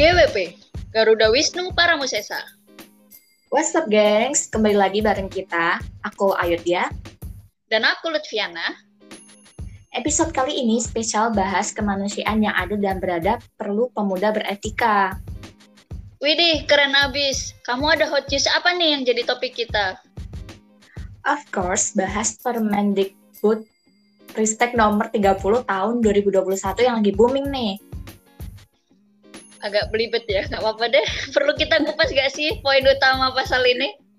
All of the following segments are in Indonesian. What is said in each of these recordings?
GWP, Garuda Wisnu Paramusesa. What's up, gengs? Kembali lagi bareng kita. Aku Ayudya. Dan aku Lutfiana. Episode kali ini spesial bahas kemanusiaan yang adil dan beradab perlu pemuda beretika. Widih, keren abis. Kamu ada hot news apa nih yang jadi topik kita? Of course, bahas Permendikbud Ristek nomor 30 tahun 2021 yang lagi booming nih agak belibet ya, nggak apa-apa deh. Perlu kita kupas gak sih poin utama pasal ini?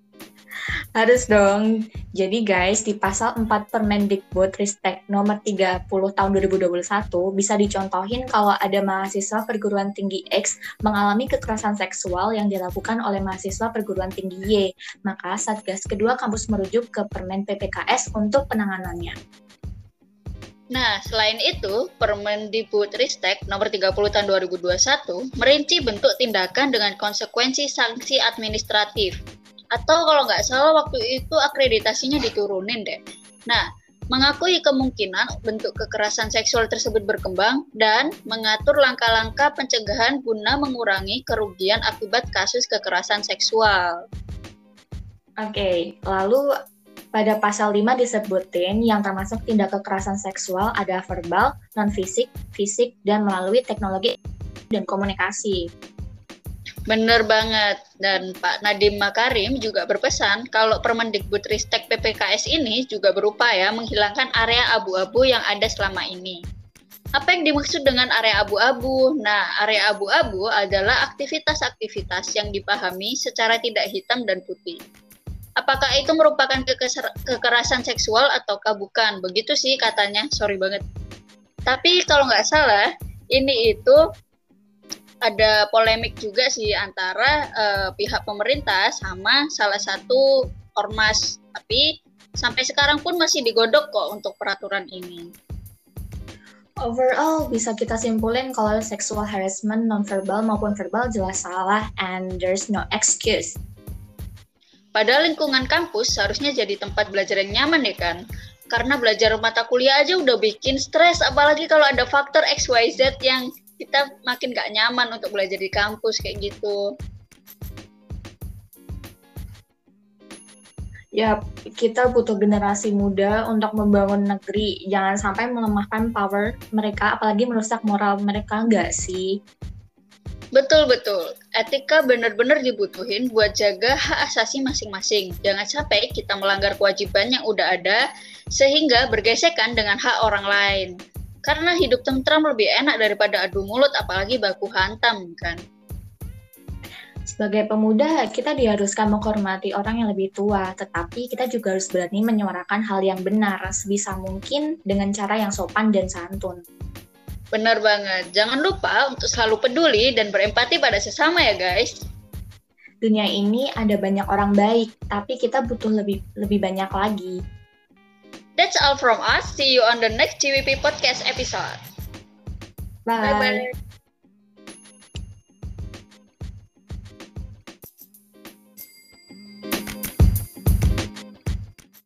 Harus dong. Jadi guys, di pasal 4 Permendikbud Ristek nomor 30 tahun 2021 bisa dicontohin kalau ada mahasiswa perguruan tinggi X mengalami kekerasan seksual yang dilakukan oleh mahasiswa perguruan tinggi Y. Maka Satgas kedua kampus merujuk ke Permen PPKS untuk penanganannya. Nah, selain itu, Permendikbudristek nomor 30 tahun 2021 merinci bentuk tindakan dengan konsekuensi sanksi administratif. Atau kalau nggak salah waktu itu akreditasinya diturunin deh. Nah, mengakui kemungkinan bentuk kekerasan seksual tersebut berkembang dan mengatur langkah-langkah pencegahan guna mengurangi kerugian akibat kasus kekerasan seksual. Oke, okay, lalu pada pasal 5 disebutin yang termasuk tindak kekerasan seksual ada verbal, non-fisik, fisik, dan melalui teknologi dan komunikasi. Bener banget. Dan Pak Nadiem Makarim juga berpesan kalau Permendikbud Ristek PPKS ini juga berupaya menghilangkan area abu-abu yang ada selama ini. Apa yang dimaksud dengan area abu-abu? Nah, area abu-abu adalah aktivitas-aktivitas yang dipahami secara tidak hitam dan putih apakah itu merupakan kekerasan seksual ataukah bukan? Begitu sih katanya, sorry banget. Tapi kalau nggak salah, ini itu ada polemik juga sih antara uh, pihak pemerintah sama salah satu ormas. Tapi sampai sekarang pun masih digodok kok untuk peraturan ini. Overall, bisa kita simpulin kalau sexual harassment non-verbal maupun verbal jelas salah and there's no excuse. Pada lingkungan kampus seharusnya jadi tempat belajar yang nyaman ya kan? Karena belajar mata kuliah aja udah bikin stres, apalagi kalau ada faktor XYZ yang kita makin gak nyaman untuk belajar di kampus kayak gitu. Ya, kita butuh generasi muda untuk membangun negeri. Jangan sampai melemahkan power mereka, apalagi merusak moral mereka, nggak sih? Betul betul. Etika benar-benar dibutuhin buat jaga hak asasi masing-masing. Jangan sampai kita melanggar kewajiban yang udah ada sehingga bergesekan dengan hak orang lain. Karena hidup tentram lebih enak daripada adu mulut apalagi baku hantam kan. Sebagai pemuda, kita diharuskan menghormati orang yang lebih tua, tetapi kita juga harus berani menyuarakan hal yang benar sebisa mungkin dengan cara yang sopan dan santun. Benar banget. Jangan lupa untuk selalu peduli dan berempati pada sesama ya guys. Dunia ini ada banyak orang baik, tapi kita butuh lebih lebih banyak lagi. That's all from us. See you on the next GWP podcast episode. Bye. Bye, -bye.